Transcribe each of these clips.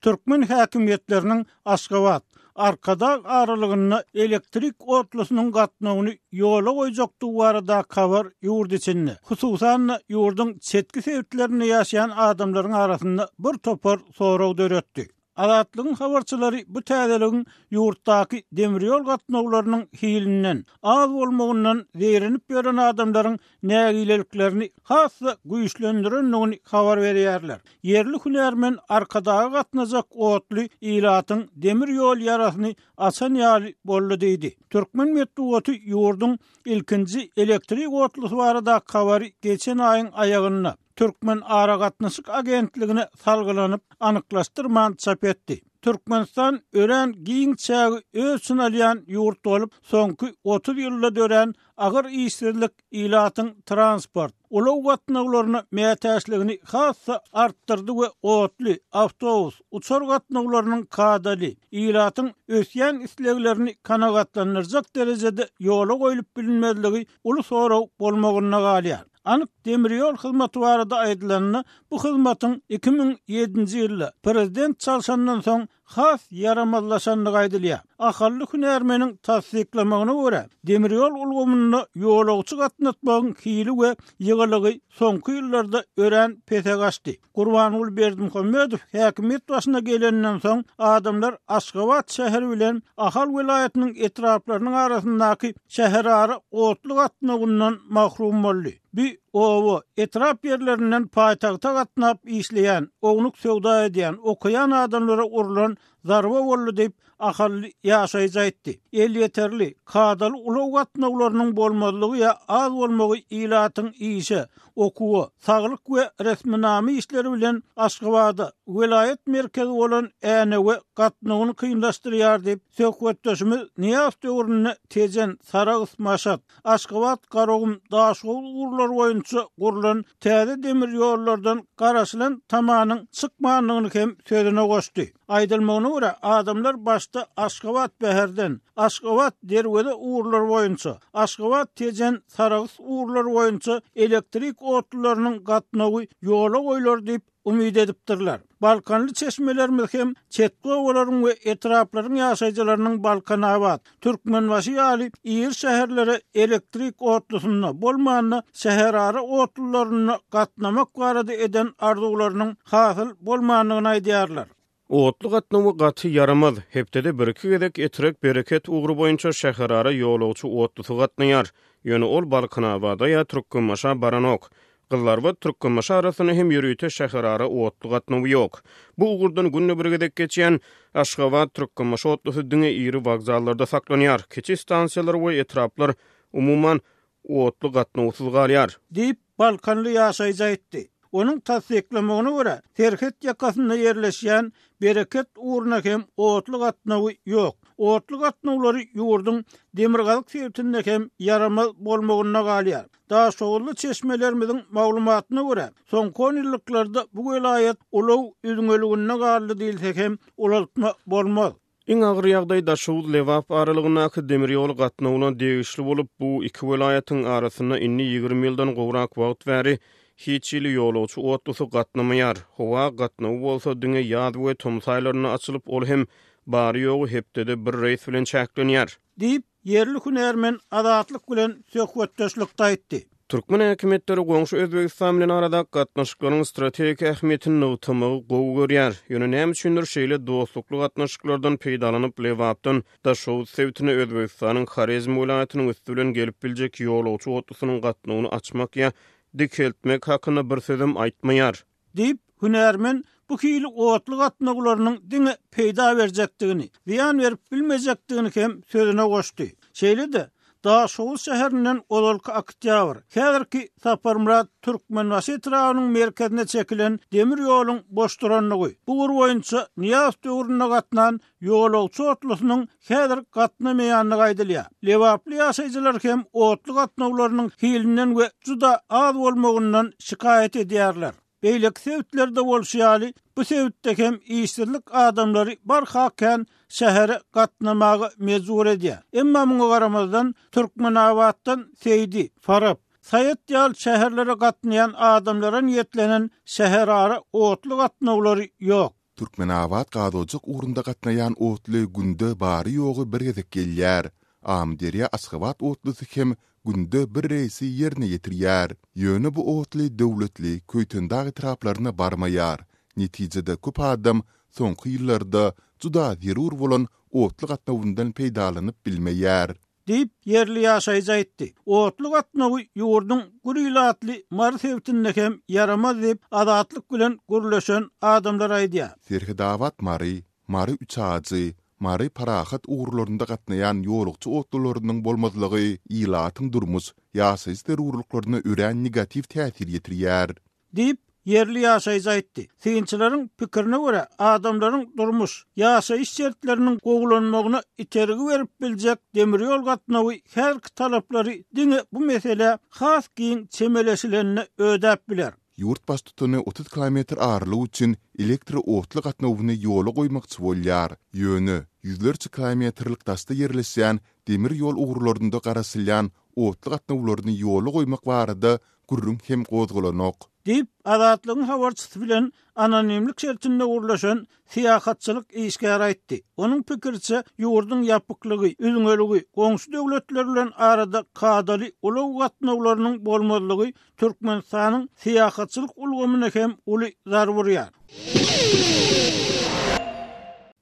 Türkmen häkimiýetleriniň Aşgabat, Arkadag aralygynda elektrik otlusynyň gatnawyny ýola goýjakdygy baradaky habar ýurt içinde, hususan-da, ýurduň çetki sebitlerinde ýaşaýan adamlaryň arasynda bir topar sorag döretdi. Azatlygyň habarçylary bu täzeligiň ýurtdaky demir ýol gatnawlarynyň hilinden, az bolmagyndan zeýrenip ýören adamlaryň nägileliklerini has-da güýçlendirendigini habar berýärler. Ýerli hünärmen Arkadaga gatnajak otly ilatyň demir ýol ýarasyny açan ýaly boldy diýdi. Türkmen metbugaty ýurduň ilkinji elektrik otlusy baradaky habary geçen aýyň aýagynda, Türkmenaragatnaşyk agentligine salgylanyp, anyklaşdyrman çap etdi. Türkmenistan örän giň çägi öz içine alýan ýurt bolup, soňky otuz ýylda dörän agyr işsizlik ilatyň transport, ulag gatnawlaryna mätäçligini has-da artdyrdy we otly, awtobus, uçar gatnawlarynyň kadaly, ilatyň ösýän isleglerini kanagatlandyrjak derejede ýola goýlup bilinmezligi uly sorag bolmagynda galýar. Anyk demir ýol hyzmaty barada aýdylanda, bu hyzmatyň iki müň ýedinji ýylda prezident çalşandan soň has ýaramazlaşandygy aýdylýar. Ahally hünärmeniň tassyklamagyna görä, demir ýol ulgamynda ýolagçy gatnatmagyň hili we ýygylygy soňky ýyllarda örän pese gaçdy. Gurbanguly Berdimuhamedow häkimiýet başyna gelenden soň, adamlar Aşgabat şäheri bilen Ahal welaýatynyň etraplarynyň arasyndaky şäherara otly gatnawyndan mahrum boldy. Bu oba, etrap ýerlerinden paýtagta gatnap işleýän, ownuk söwda edýän, okaýan adamlara urlan zarba boldy diýip, ahally ýaşaýjy aýtdy. Elýeterli, kadaly ulag gatnawlarynyň bolmazlygy ýa az bolmagy ilatyň işe, okuwa, saglyk we resminama işleri bilen Aşgabada, welaýat merkezi bolan Änewe gatnawyny kynlaşdyrýar diýip, söhbetdeşimiz Nyýaz döwründe Tejen, Sarahs, Maşat, Aşgabat, Garagum, Daşoguz ugurlary boýunça gurlan täze demir ýollardan garaşylan tamanyň çykmandygyny hem sözüne goşdy. Aýdylmagyna görä, adamlar başda Aşgabat, Bäherden, Aşgabat, Derweze ugurlary boýunça, Aşgabat, Tejen, Sarahs ugurlary boýunça elektrik otlularynyň gatnawy ýola goýlar diýip, umyt edipdirler. Balkanly çeşmelerimiz hem çetki obalaryň we etraplaryň ýaşaýjylarynyň Balkanabat, Türkmenbaşy ýaly iri şäherlere elektrik otlusynda, bolmanda şäherara otlularynda gatnamak barada eden arzuwlarynyň hasyl bolmandygyny aýdýarlar. Otly gatnawy gaty ýaramaz. Hepdede bir-iki gezek Etrek, Bereket ugry boýunça şäherara ýolagçy otlusy gatnaýar. Ýöne ol Balkanabada ýa Türkmenbaşa baranok. Gyzlarbat, Türkmenbaşy arasynda hem ýörite şäherara otly gatnawy ýok. Bu ugurdan günde bir gezek geçýän Aşgabat, Türkmenbaşy otlusy diňe iri wokzallarda saklanýar. Kiçi stansiýalar we etraplar, umuman, otly gatnawsyz galýar. Diýip, balkanly ýaşaýjy aýtdy. Onuň tassyklamagyna görä, serhet ýakasynda ýerleşýän Bereket ugruna hem otly gatnawy ýok. Otly gatnawlary ýurduň demirgazyk sebitinde hem ýaramaz bolmagynda galýar. Daşoguzly çeşmelerimiziň maglumatyna görä, soňky onýyllyklarda bu welaýat ulag üzňeliginde galdy diýilse hem ulaltma bolmaz. Iň agyr ýagdaý Daşoguz-Lebap aralygyndaky demir ýol gatnawyna degişli bolup, bu iki welaýatyň arasynda indi ýigrimi ýyldan gowrak wagt bäri hiç hili ýolagçy otlusy gatnamaýar. Howa gatnawy bolsa diňe ýaz we tomus aýlarynda açylyp, ol hem bary-ýogy hepdede bir reýs bilen çäklenýär. Diýip, Ýerli hünärmen Azatlyk bilen söhbetdeşlikde aýtdy. Türkmen häkimiýetleri goňşy Özbegistan bilen arada gatnaşyklaryň strategik ähmiýetini nygtamagy gowy görýär. Ýöne näme üçindir şeýle dostlukly gatnaşyklardan peýdalanyp Lebapdan Daşoguz sebitine Özbegistanyň Horezm welaýatynyň üsti bilen gelip biljek ýolagçy otlusynyň gatnawyny açmak ýa dikeltmek hakynda bir sözem aýtmaýar. Diýip, hünärmen bu hili otly gatnawlarynyň diňe peýda berjekdigini, zyýan berip bilmejekdigini hem sözüne goşdy. Şeýle-de, Daşoguz şäherinden ozalky Oktýabr, häzirki Saparmyrat Türkmenbaşy etrabynyň merkezine çekilen demir ýoluň boş durandygy, bu ugur boýunça Nyýazow döwründe gatnan Ýolagçy otlusynyň häzir gatnamaýandygy aýdylýar. Lebaply ýaşaýjylar hem otly gatnawlarynyň hilinden we juda az bolmagyndan şikaýat edýärler. Beýleki sebitlerde bolşy ýaly, bu sebitde hem işsizlik adamlary barha kän şähere gatnamaga mejbur edýär. Emma muňa garamazdan, Türkmenabatdan Seýdi, Farap, Saýat ýaly şäherlere gatnaýan adamlara niýetlenen şäherara otly gatnawlary ýok. Türkmenabat gazojak ugrunda gatnaýan otly günde bary-ýogy bir gezek gelýär. Amyderýa-Aşgabat otlusy hem günde bir reýsi ýerine ýetirýär. Ýöne bu otly döwletli Köýtendag etraplaryna barmaýar. Netijede köp adam soňky ýyllarda juda zerur bolan otly gatnawyndan peýdalanyp bilmeýär. diýip, ýerli ýaşaýjy aýtdy. Otly gatnawy ýurduň gür ilatly Mary sebitinde hem ýaramaz diýip, Azatlyk bilen gürleşen adamlar aýdýar. Serhetabat-Mary, Mary-Üçajy, Mary-Parahat ugurlarynda gatnaýan ýolagçy otlularynyň bolmazlygy ilatyň durmuş, ýaşaýyş zerurlyklaryna örän negatiw täsir ýetirýär. Diýip, ýerli ýaşaýjy aýtdy. Synçylaryň pikirine görä, adamlaryň durmuş, ýaşaýyş şertleriniň gowulanmagyna itergi berip biljek demir ýol gatnawy häzirki talaplary diňe bu meselä has giň çemeleşilende ödäp biler. Ýurt baştutany otuz kilometr aralyk üçin elektr otly gatnawyny ýola goýmakçy bolýar. Ýöne, ýüzlerçe kilometrlik daşda ýerleşýän demir ýol ugurlarynda garaşylýan otly gatnawlaryny ýola goýmak barada gürrüň hem gozgalanok. Diýip, Azatlygyň habarçysy bilen anonimlik şertinde gürleşen syýahatçylyk işgäri aýtdy. Onuň pikiriçe, ýurduň ýapyklygy, üzňeligi, goňşy döwletler bilen arada kadaly ulag gatnawlarynyň bolmazlygy Türkmenistanyň syýahatçylyk ulgamyna hem uly zarba urýar.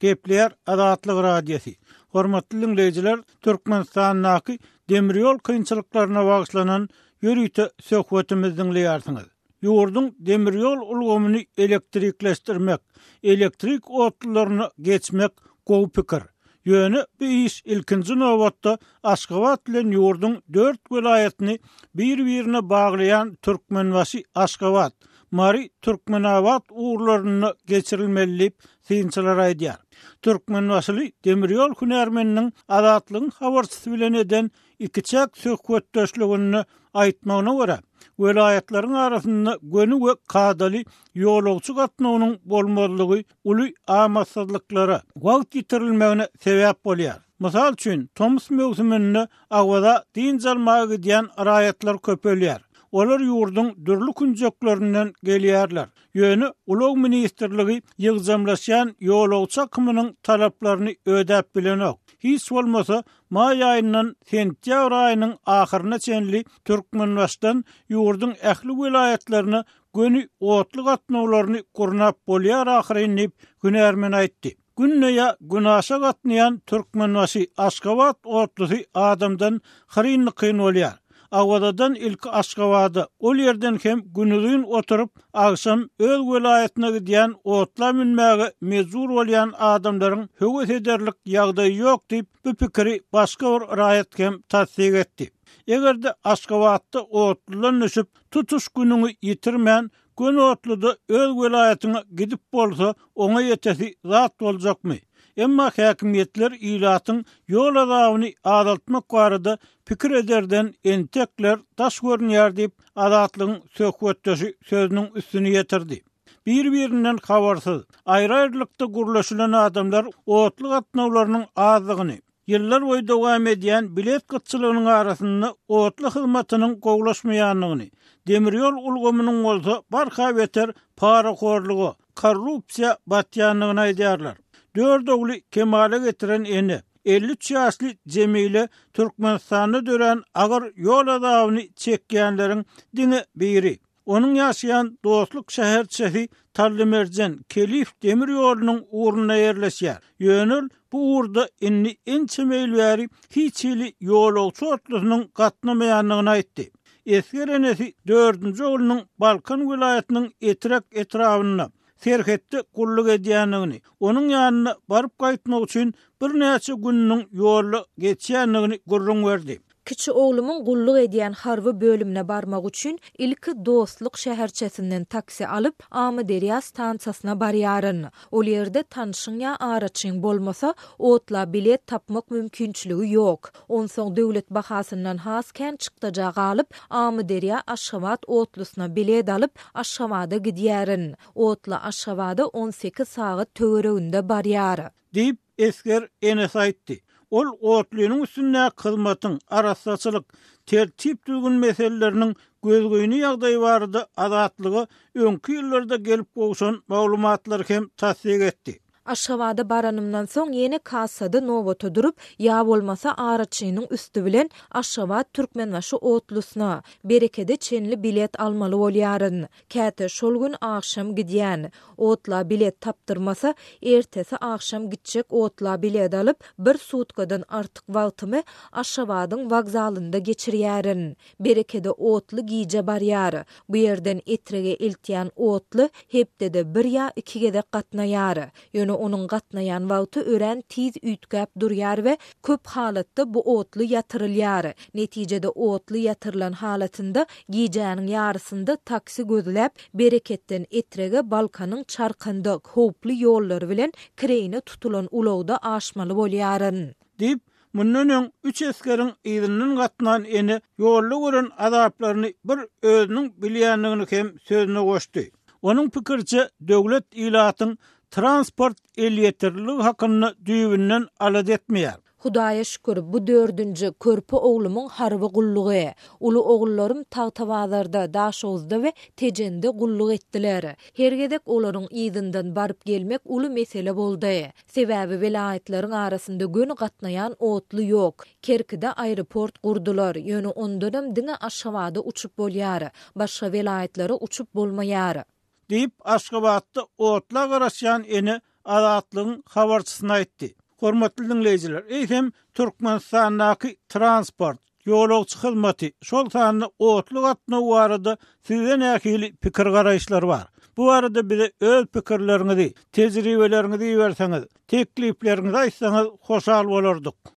Gepleýär Azatlyk Radiosy. Hormatly diňleýjiler, Türkmenistandaky demir ýol kynçylyklaryna bagyşlanan Ýörite söhbetimizi diňleýärsiňiz. Ýurduň demir ýol ulgamyny elektrikleşdirmek, elektrik otlularyna geçmek gowy pikir. Ýöne bu iş ilkinji nobatda Aşgabat bilen ýurduň dört welaýatyny bir-birine baglaýan Türkmenbaşy-Aşgabat, Mary-Türkmenabat ugurlarynda geçirilmeli diýip, synçylar aýdýar. Türkmenbaşyly demir ýol hünärmeniniň Azatlygyň habarçysy bilen eden Ikiçäk söhbetdeşliginde aýtmagyna görä, welaýatlaryň arasynda göni we kadaly ýolagçy gatnawynyň bolmazlygy uly amatsyzlyklara, wagt ýitirilmegine sebäp bolýar. Mysal üçin, tomus möwsüminde Awaza dynç almaga gidýän raýatlar köpelýär. Olar ýurduň dürli künjeklerinden gelýärler. Ýöne ulag ministrligi ýygjamlaşýan ýolagçy akymynyň talaplaryny ödäp bilenok. Hiç bolmasa, Maý aýyndan sentýabr aýynyň ahyryna çenli Türkmenbaşdan ýurduň ähli welaýatlaryna göni otly gatnawlaryny gurnap bolýar ahyryn diýip, hünärmen aýtdy. Günde ýa günaşa gatnaýan Türkmenbaşy, Aşgabat otlusy adamdan hyryn-nykyn bolýar. Awadadan ilki Aşgabada, ol ýerden hem günuzyn oturyp, agşam öz welaýatyna gidýän, otla münmäge mejbur bolýan adamlaryň höwes ederlik ýagdaýy ýok diýip, bu pikiri başga bir raýat hem tassyk etdi. Eger-de Aşgabatda otludan düşüp, tutuş günüňi ýitirmän, Gün otluda öz welaýatyňa gidip bolsa oňa ýetesi zat boljakmy? Emma häkimiýetler ilatyň ýol azabyny azaltmak barada pikir ederden entekler daş görünýär diýip, Azatlygyň söhbetdeşi sözüniň üstüni ýetirdi. Bir-birinden habarsyz, aýry-aýrylykda gürleşilen adamlar otly gatnawlarynyň azdygyny, Ýyllar boýy dowam edýän bilet gytçylygynyň arasynda otly hyzmatynyň gowulaşmaýandygyny, demir ýol ulgamynyň bolsa barha beter parahorluga, korrupsiýa batýandygyny aýdýarlar. Dört ogly kemala getiren ene, elli üç ýaşly Jemile Türkmenistanda dörän agyr ýol azabyny çekýänleriň diňe biri. Onuň ýaşaýan Dostluk şäherçesi Tallymerjen, Kelif demir ýolunyň ugrunda ýerleşýär. Ýöne ol bu ugurda indi ençeme ýyl bäri hiç hili ýolagçy otlusynyň gatnamaýandygyny aýtdy. Esger enesi dördünji oglunyň Balkan welaýatynyň Etrek etrabynda, serhetde gulluk edýändigini, onuň ýanyna baryp-gaýtmak üçin birnäçe gününiň ýolda geçýändigini gürrüň berdi. Kiçi oglumyň gulluk edýän harby bölümine barmak üçin ilki Dostluk şäherçesinden taksi alyp, Amyderýa stansiýasyna barýaryn. Ol ýerde tanşyň ýa araçyň bolmasa, otla bilet tapmak mümkinçiligi ýok. Onsoň döwlet bahasyndan has kän çykdaja galyp, Amyderýa, Aşgabat otlusyna bilet alyp, Aşgabada gidýärin. Otly Aşgabada on sekiz sagat töwereginde barýar. Diýip, esger Enes aýtdy. Ol otlynyň üstündäki hyzmatyň, arassaçylyk, tertip-düzgün meseleleriniň göz-göýni ýagdaýy barada Azatlyga öňki ýyllarda gelip gowşan maglumatlary hem tassyk etdi. Aşgabada baranymdan soň ýene kassada nobata durup, ýa bolmasa araçynyň üsti bilen Aşgabat-Türkmenbaşy otlusyna, Berekede çenli bilet almaly bolýaryn. Käte şol gün agşam gidýän. Otla bilet tapdyrmasa, ertesi agşam gitjek otla bilet alyp, bir sutkadan artyk wagtymy Aşgabadyň wokzalynda geçirýärin. Berekede otly gije barýar. Bu ýerden Etrege eltýän otly hepdede bir ýa iki gezek gatnaýar. Ýöne onuň gatnaýan wagty örän tiz üýtgäp durýar we köp halatda bu otly ýatyrylýar. Netijede otly ýatyrylan halatynda gijäniň ýarysynda taksi gözläp, Bereketden Etrege Balkanyň çarkandyk, howply ýollary bilen kireýine tutulan ulagda aşmaly bolýaryn. Diýip, Mundan öň üç esgeriň yzyndan gatnan ene ýolda gören azaplaryny bir özüniň bilýändigini hem sözüne goşdy. Onuň pikiriçe, döwlet ilatyň transport elýeterliligi hakynda düýbünden alada etmeýär. Hudaýa şükür, bu dördünji, körpe oglumyň harby gullugy. Uly ogullarym Tagtabazarda, Daşoguzda we Tejende gulluk etdiler. Her gezek olaryň yzyndan baryp gelmek uly mesele boldy. Sebäbi welaýatlaryň arasynda göni gatnaýan otly ýok. Kerkide aeroport gurdular, ýöne ondanam diňe Aşgabada uçup bolýar. Başga welaýatlara uçup bolmaýar. Diýip, Aşgabatda otla garaşýan ene Azatlygyň habarçysyna aýtdy. Hormatly diňleýjiler, eýsem Türkmenistandaky transport, Ýolagçy hyzmaty, şol sanda otly gatnaw barada sizde nähili pikir-garaýyşlar bar? Bu barada bize öz pikirleriňizi, tejribeleriňizi iberseňiz, teklipleriňizi aýtsaňyz hoşal bolardyk.